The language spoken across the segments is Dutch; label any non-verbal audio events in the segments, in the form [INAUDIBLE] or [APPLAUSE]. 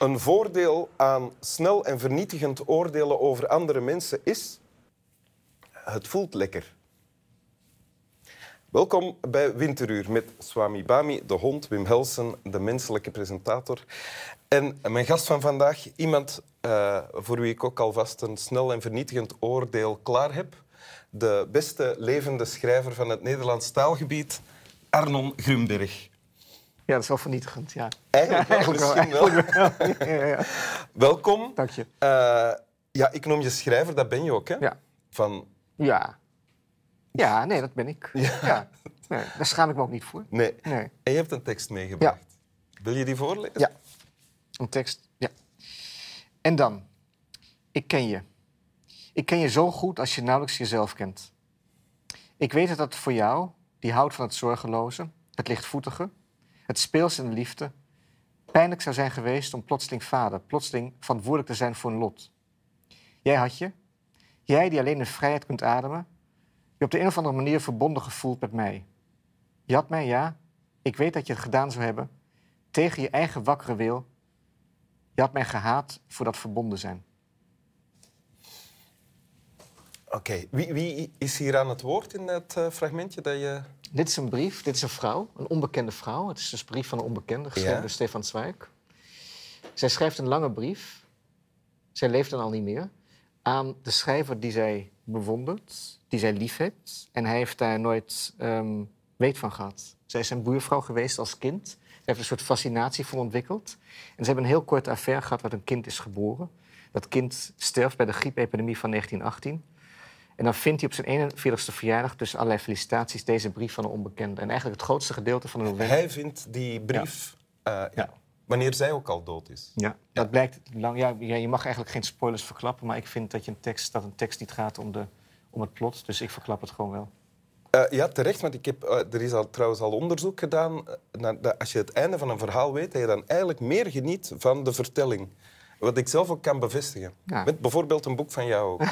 Een voordeel aan snel en vernietigend oordelen over andere mensen is... Het voelt lekker. Welkom bij Winteruur met Swami Bami, de hond, Wim Helsen, de menselijke presentator. En mijn gast van vandaag, iemand uh, voor wie ik ook alvast een snel en vernietigend oordeel klaar heb. De beste levende schrijver van het Nederlands taalgebied, Arnon Grumberg. Ja, dat is wel vernietigend, ja. Eigenlijk, Ja, wel, wel, misschien wel. eigenlijk Ja, ja, ja. Welkom. Dank je. Eh, ja, ik noem je schrijver, dat ben je ook, hè? Ja. Van, Ja. Ja, nee, dat ben ik. Ja. Nee, daar schaam ik me ook niet voor. nee. Nee. En je hebt een tekst meegebracht. Wil je die voorlezen? Ja. Een tekst, ja. En dan. Ik ken je. Ik ken je zo goed als je nauwelijks jezelf kent. Ik weet dat het voor jou, die houdt van het zorgeloze, het lichtvoetige, het speels en de liefde, pijnlijk zou zijn geweest om plotseling vader, plotseling verantwoordelijk te zijn voor een lot. Jij had je, jij die alleen in vrijheid kunt ademen, je op de een of andere manier verbonden gevoeld met mij. Je had mij, ja, ik weet dat je het gedaan zou hebben, tegen je eigen wakkere wil. Je had mij gehaat voor dat verbonden zijn. Oké. Wie, wie is hier aan het woord in het eh, fragmentje dat je... Dit is een brief, dit is een vrouw, een onbekende vrouw. Het is dus een brief van een onbekende, geschreven Ja. door Stefan Zweig. Zij schrijft een lange brief, zij leeft dan al niet meer, aan de schrijver die zij bewondert, die zij lief heeft. En hij heeft daar nooit ehm, weet van gehad. Zij is zijn buurvrouw geweest als kind. Zij heeft een soort fascinatie voor ontwikkeld. En ze hebben een heel korte affaire gehad waar een kind is geboren. Dat kind sterft bij de griepepidemie van 1918. En dan vindt hij op zijn 41ste verjaardag, tussen allerlei felicitaties, deze brief van een onbekende. En eigenlijk het grootste gedeelte van de novelle. Hij vindt die brief... eh, ja. Ja. Wanneer zij ook al dood is. Ja, dat blijkt lang. Ja, je mag eigenlijk geen spoilers verklappen, maar ik vind dat, je een tekst, dat een tekst niet gaat om, de, om het plot. Dus ik verklap het gewoon wel. Eh, ja, terecht, want ik heb, eh, er is al, trouwens al onderzoek gedaan. naar, dat als je het einde van een verhaal weet, dat je dan eigenlijk meer geniet van de vertelling. Wat ik zelf ook kan bevestigen. Ja. Met bijvoorbeeld een boek van jou ook.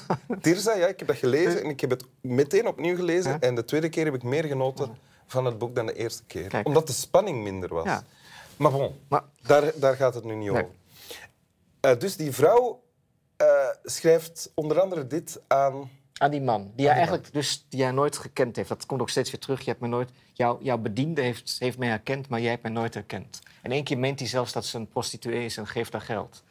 [LAUGHS] Tirza, ja, ik heb dat gelezen en ik heb het meteen opnieuw gelezen. Ja. En de tweede keer heb ik meer genoten van het boek dan de eerste keer. Kijk. Omdat de spanning minder was. Ja. Maar bon, Maar daar, daar gaat het nu niet Nee. over. Eh, dus die vrouw eh, schrijft onder andere dit aan... aan die man, die jij eigenlijk dus, die jij nooit gekend heeft. Dat komt ook steeds weer terug. Je hebt me nooit, jouw, jouw bediende heeft, heeft mij herkend, maar jij hebt mij nooit herkend. En één keer meent hij zelfs dat ze een prostituee is en geeft haar geld.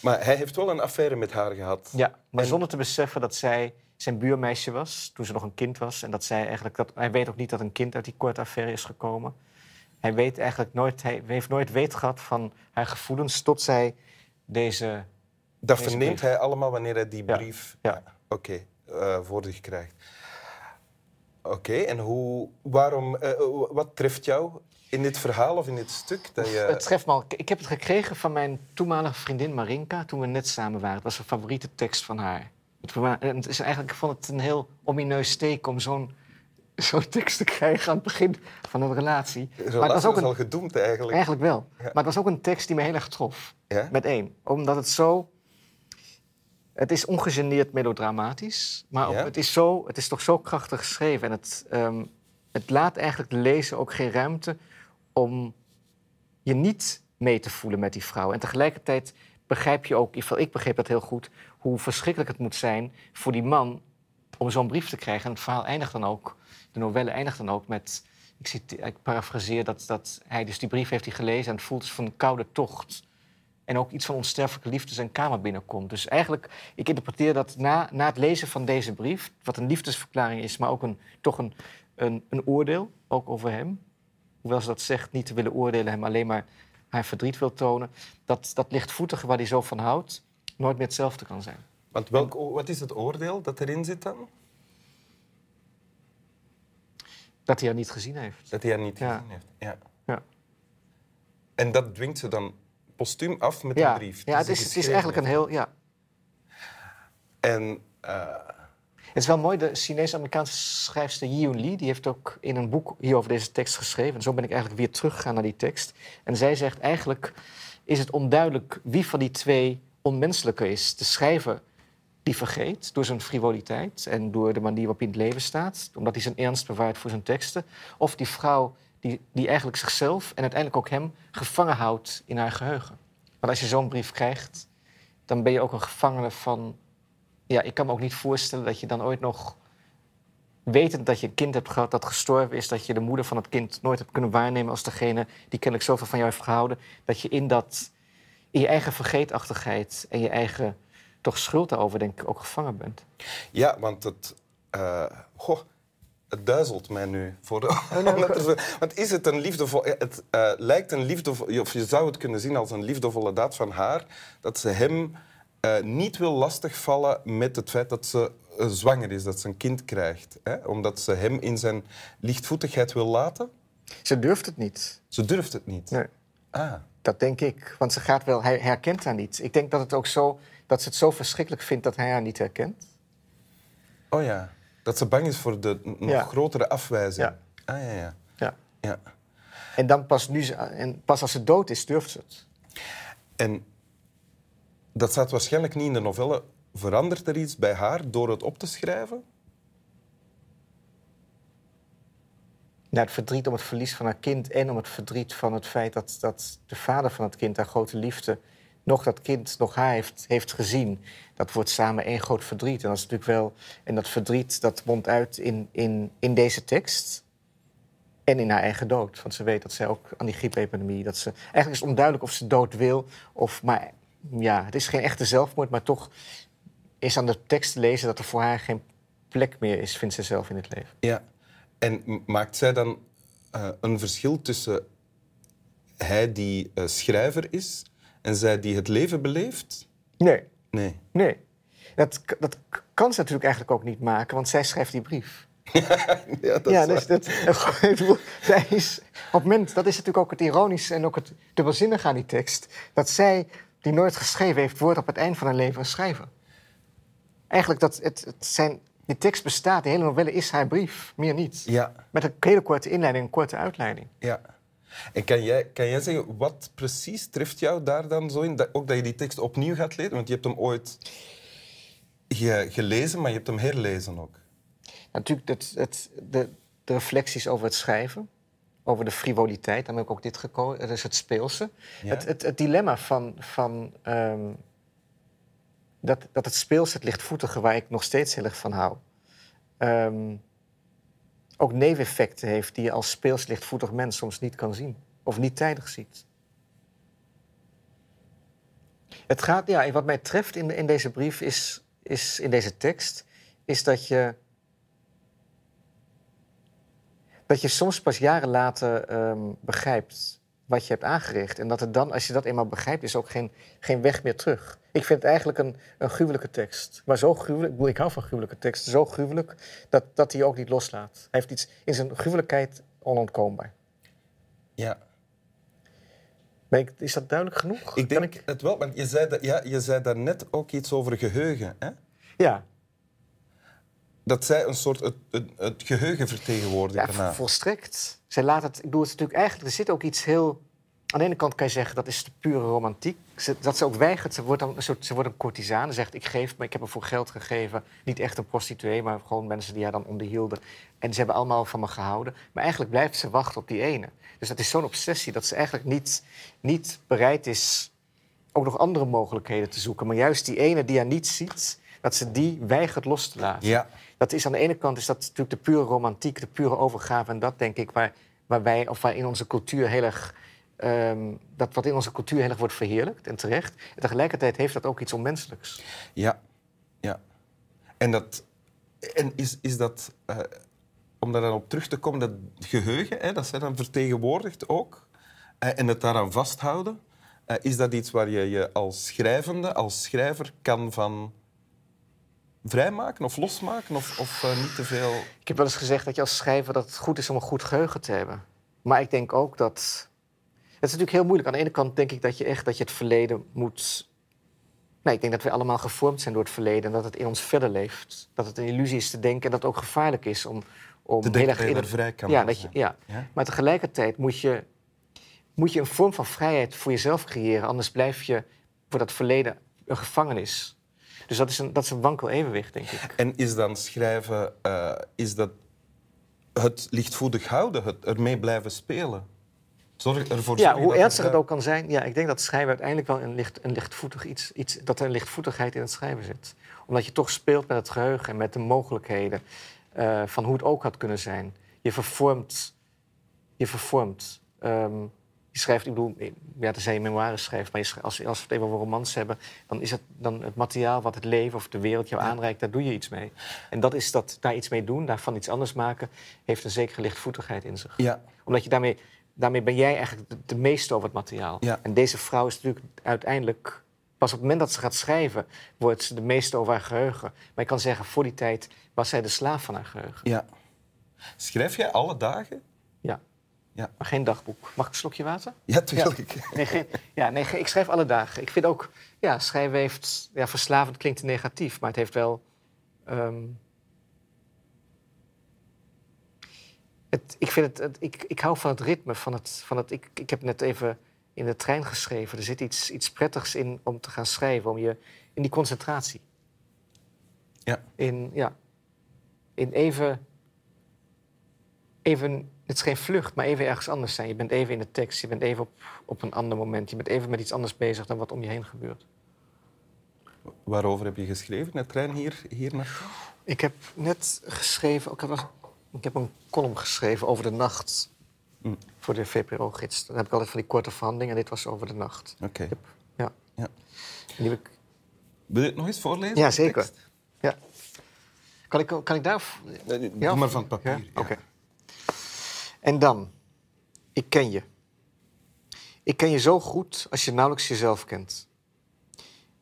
Maar hij heeft wel een affaire met haar gehad. Ja, maar En- zonder te beseffen dat zij zijn buurmeisje was toen ze nog een kind was. En dat zij eigenlijk dat, hij weet ook niet dat een kind uit die korte affaire is gekomen. Hij weet eigenlijk nooit, hij heeft nooit weet gehad van haar gevoelens tot zij deze. Dat Deze verneemt brief. hij allemaal wanneer hij die brief ja. oké, eh, voor zich krijgt. Oké, en hoe, waarom, eh, wat treft jou in dit verhaal of in dit stuk? Dat je... Het treft me al. Ik heb het gekregen van mijn toenmalige vriendin Marinka toen we net samen waren. Het was een favoriete tekst van haar. Het, is eigenlijk, ik vond het een heel omineus steek om zo'n [LAUGHS] zo'n tekst te krijgen aan het begin van een relatie. Maar het was ook een, al gedoemd eigenlijk. Eigenlijk wel. Maar het was ook een tekst die me heel erg trof. Ja? Met één. Omdat het zo... Het is ongegeneerd melodramatisch. Maar Ja? het, is zo, het is toch zo krachtig geschreven. En het, ehm, het laat eigenlijk de lezer ook geen ruimte om je niet mee te voelen met die vrouw. En tegelijkertijd begrijp je ook, in ieder geval ik begreep dat heel goed... hoe verschrikkelijk het moet zijn voor die man om zo'n brief te krijgen. En het verhaal eindigt dan ook, de novelle eindigt dan ook met... Ik, cite- ik parafraseer dat, dat hij dus die brief heeft hij gelezen... en het voelt als van een koude tocht. En ook iets van onsterfelijke liefde zijn kamer binnenkomt. Dus eigenlijk, ik interpreteer dat na, na het lezen van deze brief... wat een liefdesverklaring is, maar ook een, toch een, een, een oordeel, ook over hem... hoewel ze dat zegt, niet te willen oordelen... hem alleen maar haar verdriet wil tonen... dat, dat lichtvoetige waar hij zo van houdt... nooit meer hetzelfde kan zijn. Want welk, wat is het oordeel dat erin zit dan? Dat hij haar niet gezien heeft. Dat hij haar niet Ja. gezien heeft. Ja. Ja. En dat dwingt ze dan postuum af met Ja, een brief. ja het, die is, het is eigenlijk een heel... Ja. En eh, Het is wel mooi, de Chinese-Amerikaanse schrijfster Yiyun Li... die heeft ook in een boek hier over deze tekst geschreven. En zo ben ik eigenlijk weer teruggegaan naar die tekst. En zij zegt eigenlijk is het onduidelijk wie van die twee onmenselijker is. De schrijver die vergeet door zijn frivoliteit en door de manier waarop hij in het leven staat... omdat hij zijn ernst bewaart voor zijn teksten. Of die vrouw die, die eigenlijk zichzelf en uiteindelijk ook hem gevangen houdt in haar geheugen. Want als je zo'n brief krijgt, dan ben je ook een gevangene van... Ja, ik kan me ook niet voorstellen dat je dan ooit nog... Wetend dat je een kind hebt gehad dat gestorven is... dat je de moeder van het kind nooit hebt kunnen waarnemen... als degene die kennelijk zoveel van jou heeft gehouden... dat je in, dat, in je eigen vergeetachtigheid en je eigen toch schuld daarover denk ik ook gevangen bent. Ja, want het... Uh, goh, het duizelt mij nu. Voor de... Want is het een liefdevol... Het uh, lijkt een liefdevol... Of je zou het kunnen zien als een liefdevolle daad van haar... dat ze hem uh, niet wil lastigvallen met het feit dat ze uh, zwanger is, dat ze een kind krijgt. Hè? Omdat ze hem in zijn lichtvoetigheid wil laten. Ze durft het niet. Ze durft het niet? Nee. Ah. Dat denk ik. Want ze gaat wel... Hij herkent haar niet. Ik denk dat, het ook zo, dat ze het zo verschrikkelijk vindt dat hij haar niet herkent. Oh ja. Dat ze bang is voor de nog Ja. grotere afwijzing. Ja. Ah ja, ja. Ja. ja. En dan pas, nu en pas als ze dood is, durft ze het. En dat staat waarschijnlijk niet in de novelle. Verandert er iets bij haar door het op te schrijven? Ja, het verdriet om het verlies van haar kind en om het verdriet van het feit dat, dat de vader van het kind, haar grote liefde, nog dat kind, nog haar heeft, heeft gezien. Dat wordt samen één groot verdriet. En dat is natuurlijk wel. En dat verdriet dat mondt uit in, in, in deze tekst. En in haar eigen dood. Want ze weet dat zij ook aan die griepepidemie. Dat ze, eigenlijk is het onduidelijk of ze dood wil. Of, maar ja, het is geen echte zelfmoord. Maar toch is aan de tekst te lezen dat er voor haar geen plek meer is, vindt ze zelf in het leven. Ja. En maakt zij dan eh, een verschil tussen hij die eh, schrijver is en zij die het leven beleeft? Nee. Nee. Nee. Dat, dat kan ze natuurlijk eigenlijk ook niet maken, want zij schrijft die brief. [LAUGHS] ja, dat ja, is dus dat, [LAUGHS] zij is, op het moment, dat is natuurlijk ook het ironische en ook het dubbelzinnige aan die tekst, dat zij, die nooit geschreven heeft, wordt op het eind van haar leven een schrijver. Eigenlijk, dat het, het zijn, die tekst bestaat, de hele novelle is haar brief, meer niet. Ja, Met een hele korte inleiding, een korte uitleiding. ja. En kan jij, kan jij zeggen, wat precies treft jou daar dan zo in? Dat, ook dat je die tekst opnieuw gaat lezen? Want je hebt hem ooit ge- gelezen, maar je hebt hem herlezen ook. Natuurlijk het, het, de, de reflecties over het schrijven, over de frivoliteit, daarom heb ik ook dit gekozen, dus het speelse. Ja. Het, het, het dilemma van, van ehm, dat, dat het speelse, het lichtvoetige, waar ik nog steeds heel erg van hou, ehm, ook neveneffecten heeft die je als speels lichtvoetig mens soms niet kan zien of niet tijdig ziet. Het gaat, ja, wat mij treft in, in deze brief is, is, in deze tekst, is dat je dat je soms pas jaren later ehm, begrijpt wat je hebt aangericht. En dat het dan, als je dat eenmaal begrijpt, is ook geen, geen weg meer terug. Ik vind het eigenlijk een, een gruwelijke tekst. Maar zo gruwelijk, ik bedoel, ik hou van gruwelijke teksten, zo gruwelijk dat, dat hij ook niet loslaat. Hij heeft iets in zijn gruwelijkheid onontkoombaar. Ja. Ik, is dat duidelijk genoeg? Ik denk het wel, want je zei, dat, ja, je zei daarnet ook iets over geheugen. Hè? Ja, Dat zij een soort het, het, het geheugen vertegenwoordigen. Ja, daarna. volstrekt. Zij laat het, ik bedoel, het is natuurlijk eigenlijk, er zit ook iets heel... Aan de ene kant kan je zeggen, dat is de pure romantiek. Ze, dat ze ook weigert, ze wordt, dan een soort, ze wordt een courtisane. Ze zegt, ik geef, maar ik heb er voor geld gegeven. Niet echt een prostituee, maar gewoon mensen die haar dan onderhielden. En ze hebben allemaal van me gehouden. Maar eigenlijk blijft ze wachten op die ene. Dus dat is zo'n obsessie dat ze eigenlijk niet, niet bereid is... ook nog andere mogelijkheden te zoeken. Maar juist die ene die haar niet ziet, dat ze die weigert los te laten. Ja. Dat is aan de ene kant is dat natuurlijk de pure romantiek, de pure overgave. En dat denk ik waar, waar wij, of waar in onze cultuur heel erg. ehm, dat wat in onze cultuur heel erg wordt verheerlijkt en terecht. En tegelijkertijd heeft dat ook iets onmenselijks. Ja, ja. En, dat, en is, is dat, eh, om daar dan op terug te komen, dat geheugen, hè, dat zij dan vertegenwoordigt ook, eh, en het daaraan vasthouden, eh, is dat iets waar je je als schrijvende, als schrijver, kan van vrijmaken of losmaken of, of eh, niet te veel... Ik heb wel eens gezegd dat je als schrijver dat het goed is om een goed geheugen te hebben. Maar ik denk ook dat. Het is natuurlijk heel moeilijk. Aan de ene kant denk ik dat je echt dat je het verleden moet. Nee, ik denk dat we allemaal gevormd zijn door het verleden en dat het in ons verder leeft. Dat het een illusie is te denken en dat het ook gevaarlijk is om, om Te denken heel erg in het- vrij kan ja, dat je, ja. Ja? Maar tegelijkertijd moet je, moet je een vorm van vrijheid voor jezelf creëren. Anders blijf je voor dat verleden een gevangenis. Dus dat is een, dat is een wankel evenwicht, denk ik. En is dan schrijven, eh, is dat het lichtvoetig houden, het ermee blijven spelen? Zorg ervoor Ja, hoe ernstig er- het ook kan zijn. Ja, ik denk dat schrijven uiteindelijk wel een, licht, een lichtvoetig iets, iets... dat er een lichtvoetigheid in het schrijven zit. Omdat je toch speelt met het geheugen en met de mogelijkheden... eh, van hoe het ook had kunnen zijn. Je vervormt... Je vervormt. ehm, je schrijft, ik bedoel, ja, tenzij je memoires schrijft... maar je schrijft- als, als we het even over romans hebben... dan is het dan het materiaal wat het leven of de wereld jou aanreikt... daar doe je iets mee. En dat is dat daar iets mee doen, daarvan iets anders maken... heeft een zekere lichtvoetigheid in zich Ja, omdat je daarmee, daarmee ben jij eigenlijk de, de meeste over het materiaal. Ja. En deze vrouw is natuurlijk uiteindelijk... Pas op het moment dat ze gaat schrijven, wordt ze de meeste over haar geheugen. Maar je kan zeggen, voor die tijd was zij de slaaf van haar geheugen. ja. Schrijf jij alle dagen? Ja. Maar geen dagboek. Mag ik een slokje water? Ja, tuurlijk. Nee, geen, ja, nee, ik schrijf alle dagen. Ik vind ook, ja, schrijven heeft... Ja, verslavend klinkt negatief, maar het heeft wel... ehm, het, ik, vind het, het- ik, ik hou van het ritme, van het... Van het ik, ik heb net even in de trein geschreven. Er zit iets, iets prettigs in om te gaan schrijven, om je... In die concentratie. Ja. In, ja, in even... Even, het is geen vlucht, maar even ergens anders zijn. Je bent even in de tekst, je bent even op, op een ander moment. Je bent even met iets anders bezig dan wat om je heen gebeurt. Waarover heb je geschreven? Net trein hier, hier naartoe? Ik heb net geschreven, ik heb, ik heb een column geschreven over de nacht Mm. voor de VPRO-gids. Dan heb ik altijd van die korte verhandelingen en dit was over de nacht. Oké. Ja. Die heb ik, Wil je het nog eens voorlezen? ja, zeker. Ja. Kan ik, kan ik daar... Ja, Doe maar van het papier. Ja? ja. Oké. En dan, ik ken je. Ik ken je zo goed als je nauwelijks jezelf kent.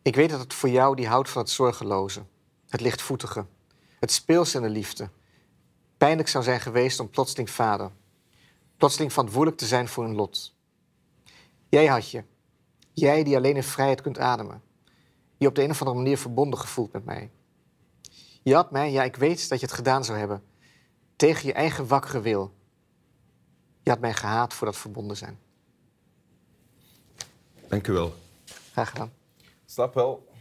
Ik weet dat het voor jou die houdt van het zorgeloze, het lichtvoetige, het speels en de liefde, pijnlijk zou zijn geweest om plotseling vader, plotseling verantwoordelijk te zijn voor een lot. Jij had je, jij die alleen in vrijheid kunt ademen, je op de een of andere manier verbonden gevoeld met mij. Je had mij, ja, ik weet dat je het gedaan zou hebben, tegen je eigen wakkere wil. Je had mij gehaat voor dat verbonden zijn. Dank u wel. Graag gedaan. Slaap wel.